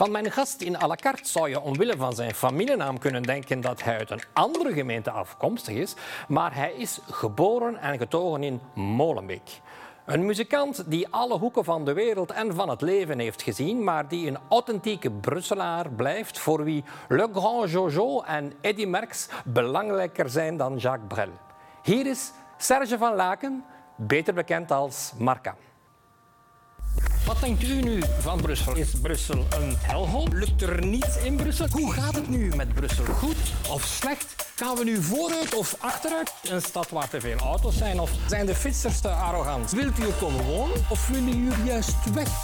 Van mijn gast in à la carte zou je omwille van zijn familienaam kunnen denken dat hij uit een andere gemeente afkomstig is, maar hij is geboren en getogen in Molenbeek. Een muzikant die alle hoeken van de wereld en van het leven heeft gezien, maar die een authentieke Brusselaar blijft, voor wie Le Grand Jojo en Eddy Merckx belangrijker zijn dan Jacques Brel. Hier is Serge van Laken, beter bekend als Marca. Wat denkt u nu van Brussel? Is Brussel een helhol? Lukt er niets in Brussel? Hoe gaat het nu met Brussel? Goed of slecht? Gaan we nu vooruit of achteruit? Een stad waar te veel auto's zijn? Of zijn de fietsers te arrogant? Wilt u er komen wonen of willen jullie juist weg?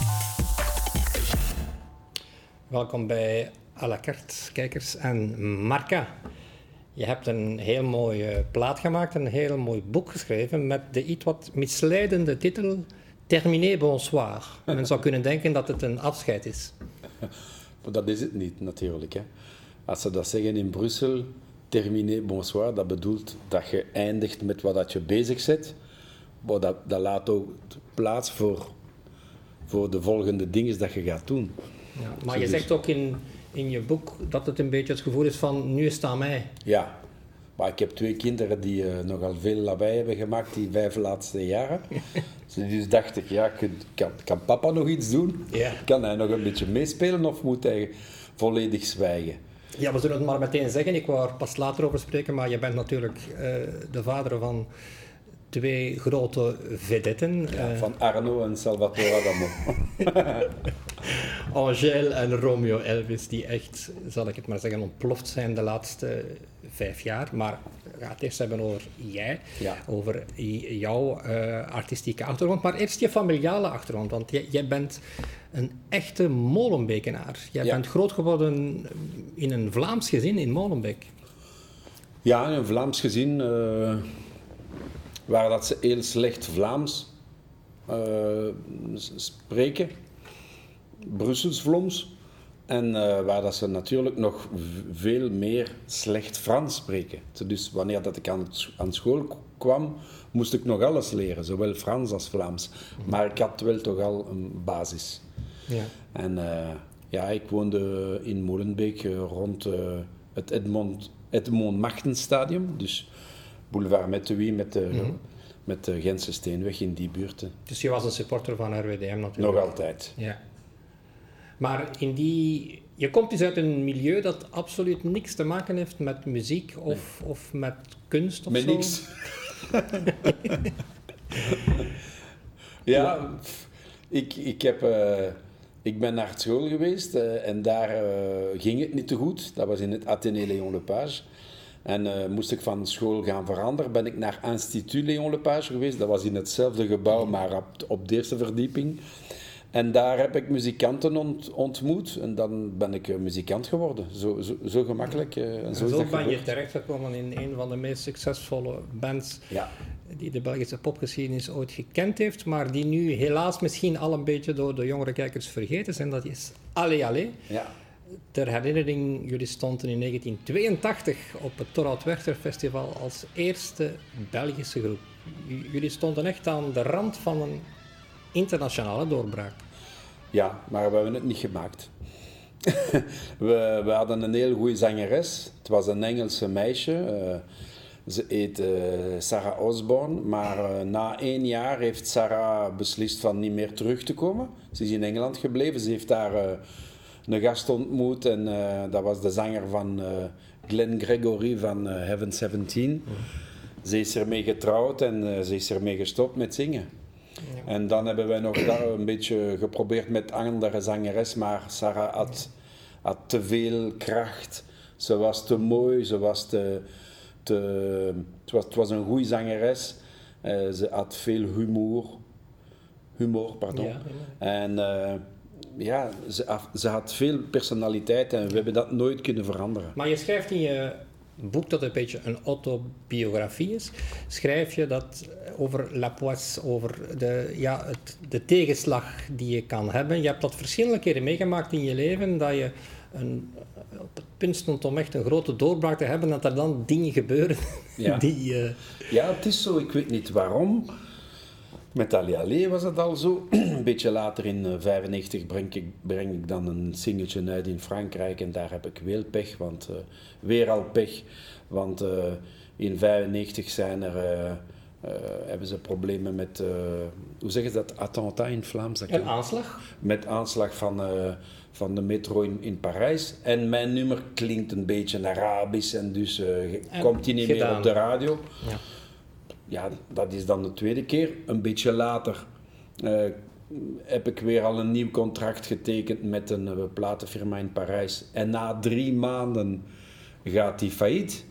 Welkom bij à la carte, kijkers en Marca. Je hebt een heel mooie plaat gemaakt, een heel mooi boek geschreven met de iets wat misleidende titel Terminé bonsoir. Men zou kunnen denken dat het een afscheid is. Maar dat is het niet, natuurlijk. Hè. Als ze dat zeggen in Brussel, terminé bonsoir, dat bedoelt dat je eindigt met wat dat je bezig zit. Maar dat, dat laat ook plaats voor, voor de volgende dingen dat je gaat doen. Ja, maar je zegt ook in, in je boek dat het een beetje het gevoel is van nu is het aan mij. Ja, maar ik heb twee kinderen die uh, nogal veel lawaai hebben gemaakt die vijf laatste jaren. dus dacht ik, ja, kan, kan papa nog iets doen? Ja. Kan hij nog een beetje meespelen of moet hij volledig zwijgen? Ja, we zullen het maar meteen zeggen. Ik wou er pas later over spreken, maar je bent natuurlijk uh, de vader van twee grote vedetten. Ja, uh, van Arno en Salvatore Adamo. Angèle en Romeo Elvis, die echt, zal ik het maar zeggen, ontploft zijn de laatste vijf jaar. Maar we gaan het eerst hebben over jij, ja. over jouw uh, artistieke achtergrond. Maar eerst je familiale achtergrond, want jij, jij bent een echte Molenbekenaar. Jij Ja. bent groot geworden in een Vlaams gezin in Molenbeek. Ja, een Vlaams gezin uh, waar dat ze heel slecht Vlaams uh, spreken. Brussels Vlaams. En uh, waar dat ze natuurlijk nog veel meer slecht Frans spreken. Dus wanneer dat ik aan, aan school kwam, moest ik nog alles leren, zowel Frans als Vlaams. Maar ik had wel toch al een basis. Ja. En uh, ja, ik woonde in Molenbeek uh, rond het Edmond, Edmond Machtenstadium, dus boulevard Mettewie met de, mm -hmm. met de Gentse Steenweg in die buurten. Dus je was een supporter van RWDM natuurlijk? Nog altijd. Ja. Maar in die, je komt dus uit een milieu dat absoluut niks te maken heeft met muziek of, nee. of met kunst of met zo? niks. ja, ik, ik, heb, uh, ik ben naar school geweest uh, en daar uh, ging het niet te goed. Dat was in het Athénée Léon Lepage. En moest ik van school gaan veranderen, ben ik naar Institut Léon Lepage geweest. Dat was in hetzelfde gebouw, maar op, op de eerste verdieping. En daar heb ik muzikanten ont, ontmoet en dan ben ik muzikant geworden. Zo, zo, zo gemakkelijk. Uh, en zo, en zo ben gebeurd. je terechtgekomen in een van de meest succesvolle bands ja. die de Belgische popgeschiedenis ooit gekend heeft, maar die nu helaas misschien al een beetje door de jongere kijkers vergeten zijn. Dat is Allee Allee. Ja. Ter herinnering, jullie stonden in 1982 op het Torhout Werchter Festival als eerste Belgische groep. J jullie stonden echt aan de rand van een internationale doorbraak. Ja, maar we hebben het niet gemaakt. we, we, hadden een heel goede zangeres. Het was een Engelse meisje. Uh, ze heet uh, Sarah Osborne. Maar uh, na één jaar heeft Sarah beslist van niet meer terug te komen. Ze is in Engeland gebleven. Ze heeft daar een gast ontmoet. En dat was de zanger van Glenn Gregory van Heaven 17. Mm. Ze is ermee getrouwd en ze is ermee gestopt met zingen. En dan hebben wij nog daar een beetje geprobeerd met andere zangeres, maar Sarah had, had te veel kracht. Ze was te mooi, ze was te, te, het, was, het was een goede zangeres. Uh, ze had veel humor. Humor, pardon. Ja, en uh, ja, ze, ze had veel personaliteit en we hebben dat nooit kunnen veranderen. Maar je schrijft in je boek dat een beetje een autobiografie is, schrijf je dat over La Poisse, over de, ja, het, de tegenslag die je kan hebben. Je hebt dat verschillende keren meegemaakt in je leven, dat je een, op het punt stond om echt een grote doorbraak te hebben, dat er dan dingen gebeuren ja. die... Uh... Ja, het is zo, ik weet niet waarom. Met Ali Ali was het al zo. een beetje later in 1995 breng ik, breng ik dan een singeltje uit in Frankrijk en daar heb ik weer pech, want weer al pech. Want in 1995 zijn er uh, hebben ze problemen met, uh, hoe zeggen ze dat, attentat in Vlaams? een aanslag? Met aanslag van, uh, van de metro in, in Parijs. En mijn nummer klinkt een beetje Arabisch en dus en komt hij niet gedaan. meer op de radio. Ja. Ja, dat is dan de tweede keer. Een beetje later heb ik weer al een nieuw contract getekend met een platenfirma in Parijs. En na drie maanden gaat die failliet.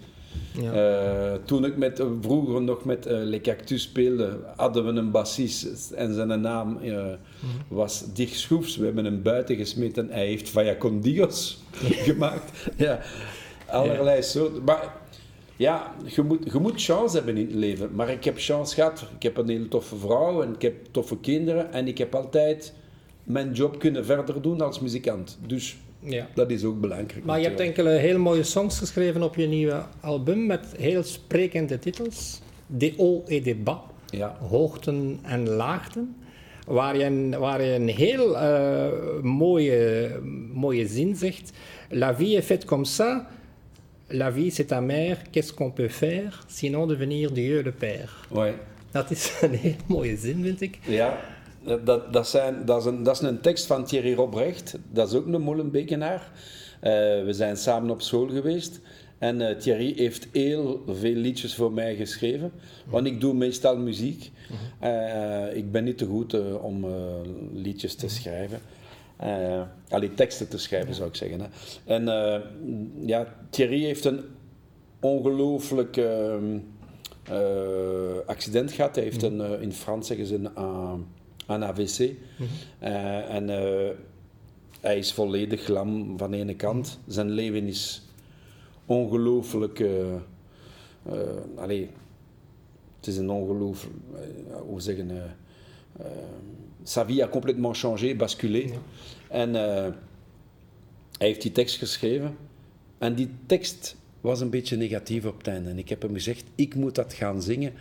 Ja. Uh, toen ik met, vroeger nog met Le Cactus speelde, hadden we een bassist en zijn naam mm. was Dirk Schroefs. We hebben hem buiten gesmeten. Hij heeft Vaya Condigos gemaakt. Ja, allerlei ja. soorten. Maar ja, je moet, je moet chance hebben in het leven. Maar ik heb chance gehad. Ik heb een hele toffe vrouw en ik heb toffe kinderen. En ik heb altijd mijn job kunnen verder doen als muzikant. Dus ja. Dat is ook belangrijk. Maar je hebt enkele hele mooie songs geschreven op je nieuwe album met heel sprekende titels. De haut et de bas. Ja. Hoogten en laagten. Waar je een, waar je een heel uh, mooie, mooie zin zegt. La vie est faite comme ça. La vie c'est amère. Qu'est-ce qu'on peut faire sinon devenir Dieu le Père? Ouais. Dat is een heel mooie zin, vind ik. Ja. Dat, dat, zijn, dat, is een, dat is een tekst van Thierry Robrecht. Dat is ook een Molenbekenaar. Uh, we zijn samen op school geweest. En uh, Thierry heeft heel veel liedjes voor mij geschreven. Want ik doe meestal muziek. Uh, ik ben niet te goed om liedjes te schrijven. Uh, allee, teksten te schrijven, zou ik zeggen. Hè. En ja, Thierry heeft een ongelooflijk ehm, accident gehad. Hij heeft een, in Frans zeggen ze een een AVC. Mm en hij is volledig lam van de ene kant. Zijn leven is ongelooflijk. Allee, het is een ongelooflijk. hoe zeggen. Sa vie a complètement changé, basculé. En hij heeft die tekst geschreven. En die tekst was een beetje negatief op het einde. En ik heb hem gezegd: ik moet dat gaan zingen.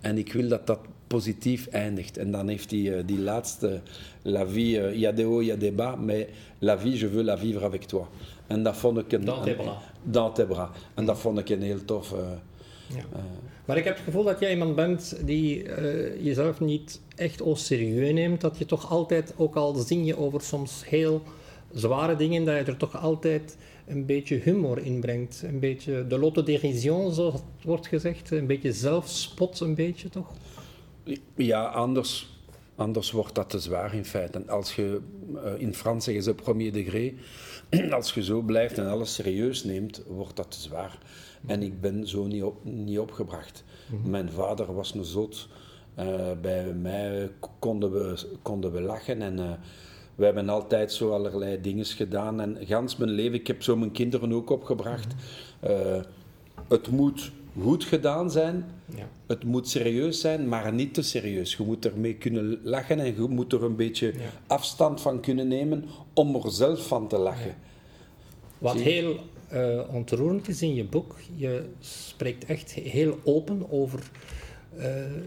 En ik wil dat dat positief eindigt. En dan heeft hij uh, die laatste, la vie, il uh, y a des hauts, il y a des bas, mais la vie, je veux la vivre avec toi. En dat vond ik een... Dans tes bras. Dans tes bras. En dat vond ik een heel tof... Uh, ja. maar ik heb het gevoel dat jij iemand bent die jezelf niet echt au serieus neemt. Dat je toch altijd, ook al zing je over soms heel zware dingen, dat je er toch altijd een beetje humor inbrengt. Een beetje de lotte dérision, zoals wordt gezegd. Een beetje zelfspot, een beetje toch? Ja, anders, anders wordt dat te zwaar in feite. Als je, uh, in Frans zeggen ze premier degré, als je zo blijft en alles serieus neemt, wordt dat te zwaar. En ik ben zo niet, op, niet opgebracht. Mhm. Mijn vader was een zot. Uh, bij mij konden we, konden we lachen en... Uh, we hebben altijd zo allerlei dingen gedaan. En gans mijn leven, ik heb zo mijn kinderen ook opgebracht. Uh, het moet goed gedaan zijn. Ja. Het moet serieus zijn, maar niet te serieus. Je moet ermee kunnen lachen en je moet er een beetje afstand van kunnen nemen om er zelf van te lachen. Wat heel uh, ontroerend is in je boek, je spreekt echt heel open over uh,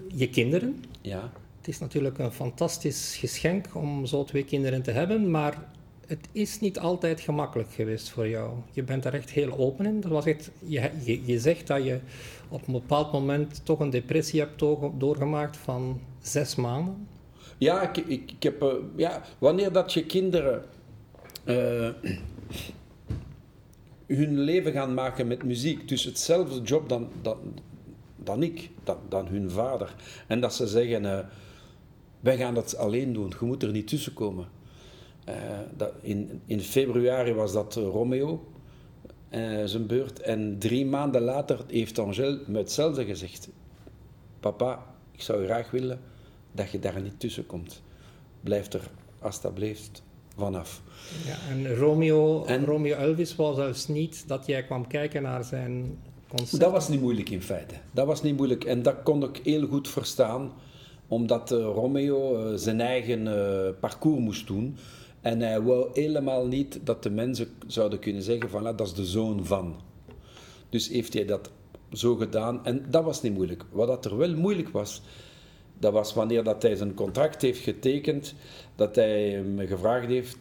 je kinderen. Ja. Het is natuurlijk een fantastisch geschenk om zo twee kinderen te hebben, maar het is niet altijd gemakkelijk geweest voor jou. Je bent daar echt heel open in. Dat was echt, je, je, zegt dat je op een bepaald moment toch een depressie hebt doorgemaakt van zes maanden. Ja, ik, ik, heb, uh, ja wanneer dat je kinderen uh, hun leven gaan maken met muziek, dus hetzelfde job dan, dan, dan ik, dan, dan hun vader, en dat ze zeggen. Uh, wij gaan dat alleen doen, je moet er niet tussen komen. Uh, dat, in, in februari was dat Romeo, uh, zijn beurt. En drie maanden later heeft Angel me hetzelfde gezegd. Papa, ik zou graag willen dat je daar niet tussen komt. Blijf er alsjeblieft vanaf. Ja, en Romeo, en Romeo Elvis was zelfs niet dat jij kwam kijken naar zijn concert. Dat was niet moeilijk in feite. Dat was niet moeilijk en dat kon ik heel goed verstaan omdat uh, Romeo uh, zijn eigen uh, parcours moest doen. En hij wou helemaal niet dat de mensen zouden kunnen zeggen van ah, dat is de zoon van. Dus heeft hij dat zo gedaan. En dat was niet moeilijk. Wat dat er wel moeilijk was, dat was wanneer dat hij zijn contract heeft getekend, dat hij me gevraagd heeft.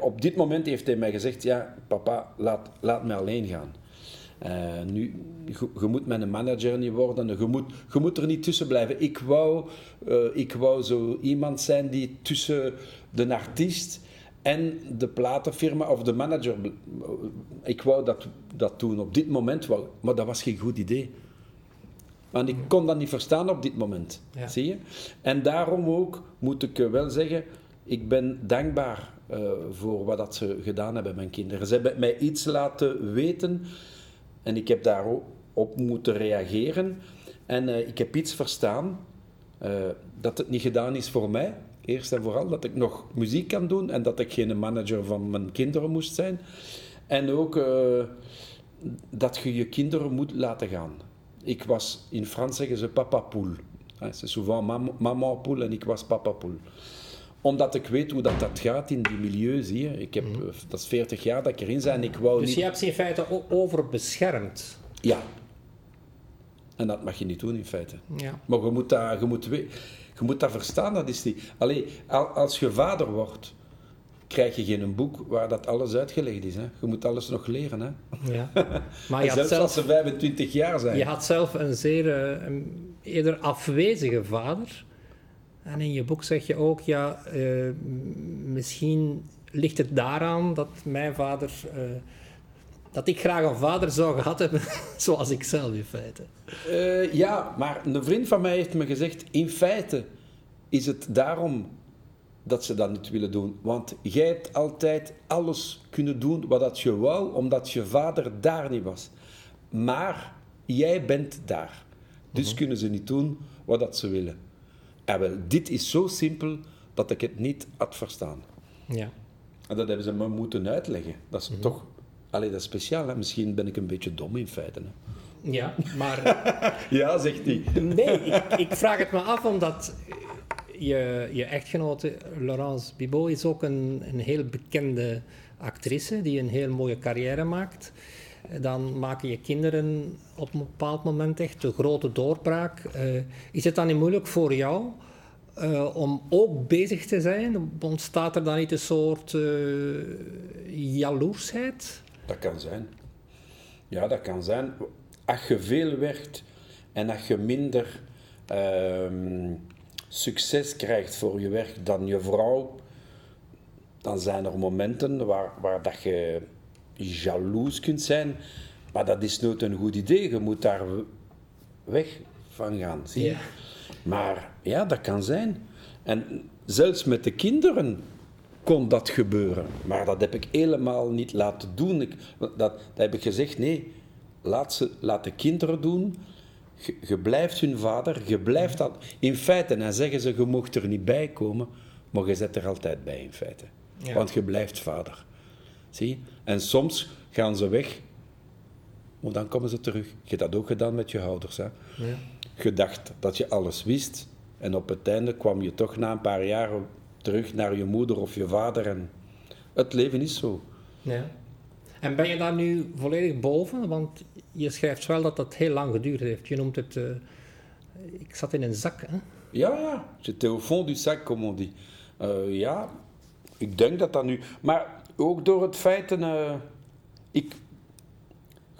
Op dit moment heeft hij mij gezegd: Ja, papa, laat, laat me alleen gaan. Uh, nu, je, moet mijn manager niet worden, je moet, moet er niet tussen blijven. Ik wou, uh, ik wou zo iemand zijn die tussen de artiest en de platenfirma of de manager. Ik wou dat, dat toen op dit moment, wou, maar dat was geen goed idee. Want ik kon dat niet verstaan op dit moment. Ja. Zie je? En daarom ook moet ik wel zeggen, ik ben dankbaar uh, voor wat dat ze gedaan hebben, mijn kinderen. Ze hebben mij iets laten weten en ik heb daarop moeten reageren. En uh, ik heb iets verstaan uh, dat het niet gedaan is voor mij. Eerst en vooral dat ik nog muziek kan doen en dat ik geen manager van mijn kinderen moest zijn. En ook dat je je kinderen moet laten gaan ik was, in Frans zeggen ze papa poule. C'est souvent mam maman poule en ik was papa poule. Omdat ik weet hoe dat, dat gaat in die milieu, zie je. Ik heb, mm. Dat is 40 jaar dat ik erin ben. Ik wou dus niet... je hebt ze in feite overbeschermd? Ja. En dat mag je niet doen, in feite. Ja. Maar je moet dat, je moet, je moet dat verstaan, dat is niet... Allee, als je vader wordt krijg je geen boek waar dat alles uitgelegd is. Hè. Je moet alles nog leren. Hè. Ja. Maar je zelfs zelf, als ze 25 jaar zijn. Je had zelf een zeer uh, eerder afwezige vader. En in je boek zeg je ook, ja, uh, misschien ligt het daaraan dat mijn vader... Uh, dat ik graag een vader zou gehad hebben, zoals ik zelf in feite. ja, maar een vriend van mij heeft me gezegd, in feite is het daarom dat ze dat niet willen doen. Want jij hebt altijd alles kunnen doen wat dat je wou, omdat je vader daar niet was. Maar jij bent daar. Dus mhm. kunnen ze niet doen wat dat ze willen. En wel, dit is zo simpel dat ik het niet had verstaan. Ja. En dat hebben ze me moeten uitleggen. Dat is mhm. toch... Allee, dat is speciaal. Hè? Misschien ben ik een beetje dom in feite. Hè? Ja, maar... ja, zegt hij. nee, ik, ik, vraag het me af omdat je, je echtgenote Laurence Bibot is ook een, een heel bekende actrice die een heel mooie carrière maakt. Dan maken je kinderen op een bepaald moment echt de grote doorbraak. Uh, is het dan niet moeilijk voor jou uh, om ook bezig te zijn? Ontstaat er dan niet een soort uh, jaloersheid? Dat kan zijn. Ja, dat kan zijn. Als je veel werkt en als je minder ehm, succes krijgt voor je werk dan je vrouw, dan zijn er momenten waar, waar dat je jaloers kunt zijn. Maar dat is nooit een goed idee. Je moet daar weg van gaan. Zie je? Maar ja, dat kan zijn. En zelfs met de kinderen kon dat gebeuren. Maar dat heb ik helemaal niet laten doen. Ik, dat, dat heb ik gezegd, nee, laat, ze, laat de kinderen doen je, blijft hun vader, je blijft dat. In feite, dan zeggen ze, je mocht er niet bij komen, maar je zet er altijd bij in feite. Want je blijft vader. Zie? En soms gaan ze weg, maar dan komen ze terug. Je hebt dat ook gedaan met je ouders. Hè? Ja. Je dacht dat je alles wist, en op het einde kwam je toch na een paar jaren terug naar je moeder of je vader. En het leven is zo. Ja. En ben je daar nu volledig boven? Want je schrijft wel dat dat heel lang geduurd heeft. Je noemt het... Uh, ik zat in een zak, hè? Ja, ja. J'étais au fond du sac, comme on dit. Uh, ja, ik denk dat dat nu... Maar ook door het feit... Uh, ik,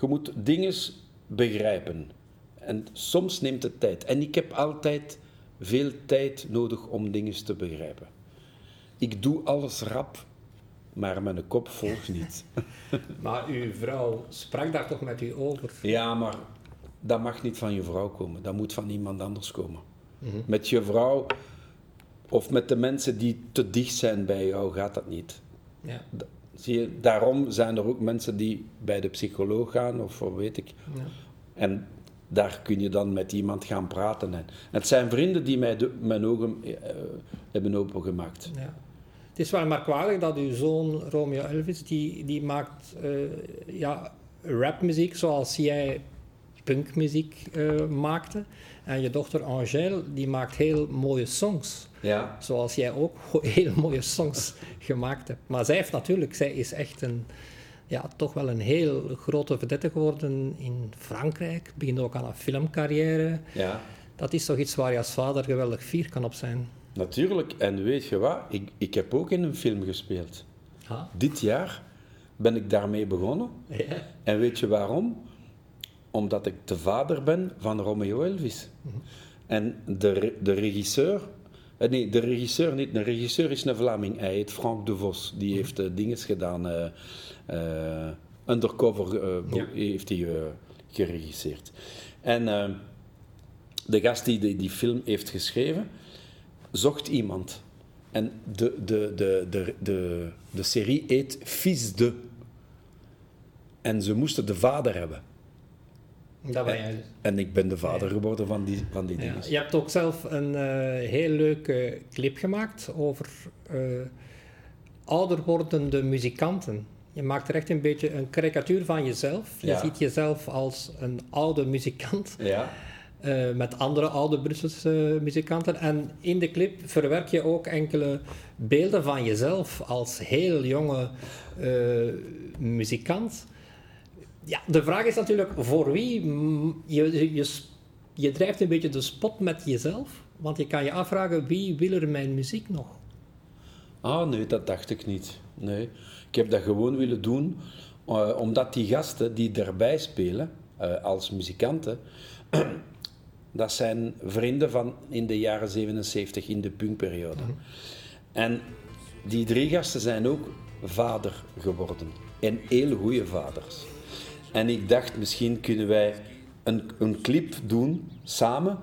je moet dingen begrijpen. En soms neemt het tijd. En ik heb altijd veel tijd nodig om dingen te begrijpen. Ik doe alles rap maar mijn kop volgt niet. maar uw vrouw sprak daar toch met u over? Ja, maar dat mag niet van je vrouw komen. Dat moet van iemand anders komen. Mhm. Met je vrouw of met de mensen die te dicht zijn bij jou gaat dat niet. Ja. zie je, daarom zijn er ook mensen die bij de psycholoog gaan of weet ik. Ja. En daar kun je dan met iemand gaan praten. En het zijn vrienden die mij mijn ogen uh, hebben opengemaakt. Ja. Het is wel merkwaardig dat uw zoon Romeo Elvis, die, die maakt uh, ja, rapmuziek zoals jij punkmuziek uh, maakte. En je dochter Angèle, die maakt heel mooie songs. Ja. Zoals jij ook heel mooie songs gemaakt hebt. Maar zij heeft natuurlijk, zij is echt een, ja, toch wel een heel grote vedette geworden in Frankrijk. Begint ook aan een filmcarrière. Ja dat is toch iets waar je als vader geweldig fier kan op zijn. Natuurlijk. En weet je wat? Ik, ik heb ook in een film gespeeld. Dit jaar ben ik daarmee begonnen. Ja. En weet je waarom? Omdat ik de vader ben van Romeo Elvis. En de, de regisseur... eh, Nee, de regisseur niet. De regisseur is een Vlaming. Hij heet Frank de Vos. Die heeft uh, dinges gedaan. eh, eh, undercover eh, Ja. heeft hij eh, geregisseerd. En eh, de gast die, die die film heeft geschreven, zocht iemand. En de, de, de, de, de, de serie heet Fils de. En ze moesten de vader hebben. Dat ben jij dus. En ik ben de vader geworden van die, van die Ja. dingen. Je hebt ook zelf een eh, heel leuke clip gemaakt over eh, ouder wordende muzikanten. Je maakt er echt een beetje een karikatuur van jezelf. Je Ja. ziet jezelf als een oude muzikant Ja. Eh, met andere oude Brusselse muzikanten. En in de clip verwerk je ook enkele beelden van jezelf als heel jonge eh, muzikant. Ja, de vraag is natuurlijk voor wie. Je, je, je, drijft een beetje de spot met jezelf. Want je kan je afvragen wie wil er mijn muziek nog? Ah, nee, dat dacht ik niet. Nee. Ik heb dat gewoon willen doen, eh, omdat die gasten die daarbij spelen, eh, als muzikanten, dat zijn vrienden van in de jaren 77, in de punkperiode. En die drie gasten zijn ook vader geworden. En heel goede vaders. En ik dacht, misschien kunnen wij een, een clip doen samen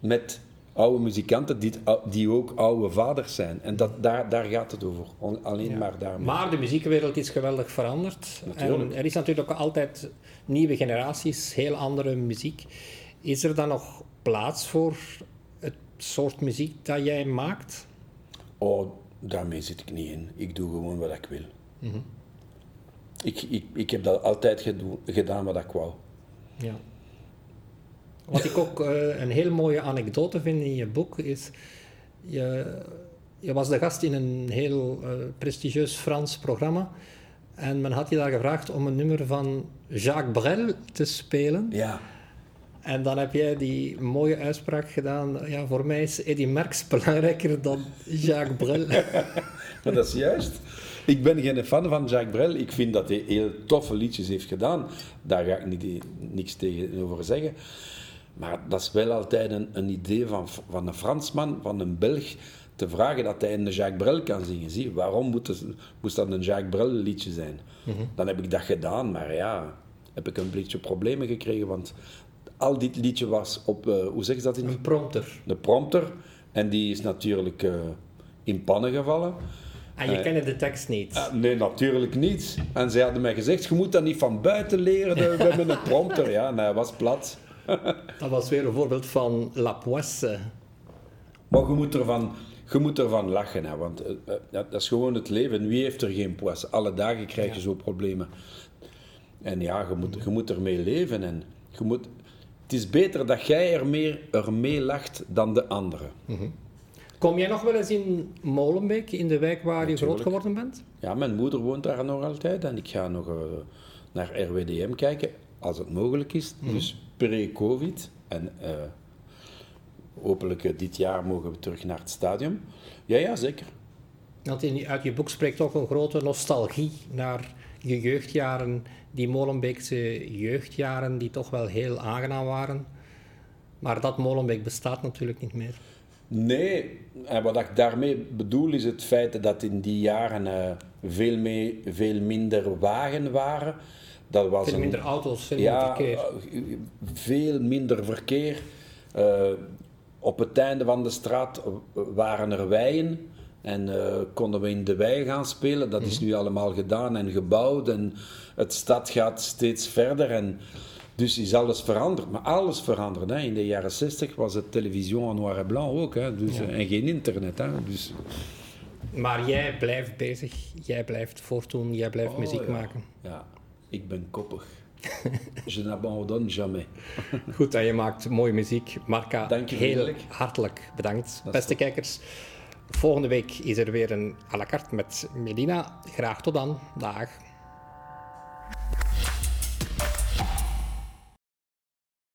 met oude muzikanten die, die ook oude vaders zijn. En dat, daar, daar gaat het over. Alleen maar daarmee. Maar de muziekwereld is geweldig veranderd. Natuurlijk. En er is natuurlijk altijd nieuwe generaties, heel andere muziek. Is er dan nog plaats voor het soort muziek dat jij maakt? Oh, daarmee zit ik niet in. Ik doe gewoon wat ik wil. ik, ik, ik heb dat altijd gedo- gedaan wat ik wou. Ja. Wat ik ook eh, een heel mooie anekdote vind in je boek is... Je, je was de gast in een heel eh, prestigieus Frans programma. En men had je daar gevraagd om een nummer van Jacques Brel te spelen. Ja. En dan heb jij die mooie uitspraak gedaan. Ja, voor mij is Eddie Merckx belangrijker dan Jacques Brel. Maar dat is juist. Ik ben geen fan van Jacques Brel. Ik vind dat hij heel toffe liedjes heeft gedaan. Daar ga ik niet, niks tegenover zeggen. Maar dat is wel altijd een, een idee van, van een Fransman, van een Belg, te vragen dat hij een Jacques Brel kan zingen. Zie, waarom moet, het, moest dat een Jacques Brel liedje zijn? Dan heb ik dat gedaan, maar ja, heb ik een beetje problemen gekregen, want al dit liedje was op, eh, hoe zeg je dat in Een prompter. de prompter. En die is natuurlijk eh, in pannen gevallen. En je Eh, kende de tekst niet. Ah, nee, natuurlijk niet. En zij hadden mij gezegd, je moet dat niet van buiten leren, we hebben een prompter. Ja, en hij was plat. Dat was weer een voorbeeld van La Poisse. Maar je moet ervan, je moet ervan lachen, hè, want dat is gewoon het leven. Wie heeft er geen poes? Alle dagen krijg je zo problemen. En ja, je moet, je moet ermee leven. En je moet, het is beter dat jij er meer ermee lacht dan de anderen. Kom jij nog wel eens in Molenbeek, in de wijk waar je groot geworden bent? Ja, mijn moeder woont daar nog altijd en ik ga nog eh, naar RWDM kijken, als het mogelijk is. Dus pre-covid. En eh, hopelijk eh, dit jaar mogen we terug naar het stadion. Ja, ja, zeker. Want in, uit je boek spreekt ook een grote nostalgie naar je jeugdjaren, die Molenbeekse jeugdjaren, die toch wel heel aangenaam waren. Maar dat Molenbeek bestaat natuurlijk niet meer. Nee, en wat ik daarmee bedoel is het feit dat in die jaren eh, veel, mee, veel minder wagen waren. Dat was Veel een- minder auto's, veel ja, minder verkeer. eh, veel minder verkeer. Eh, op het einde van de straat waren er weien en eh, konden we in de wei gaan spelen. Dat is nu allemaal gedaan en gebouwd en het stad gaat steeds verder. En dus is alles veranderd. Maar alles veranderd. Hè. In de jaren 60 was het televisie en noir et blanc ook. Hè. Dus, En geen internet. Hè. Dus, Maar jij blijft bezig, jij blijft voortdoen, jij blijft Oh, muziek ja. maken. ja, ik ben koppig. Je n'abandonne jamais. Goed, en je maakt mooie muziek. Marca, Dank je heel vriendelijk. hartelijk bedankt. Beste top. kijkers, volgende week is er weer een à la carte met Medina. Graag tot dan. Dag.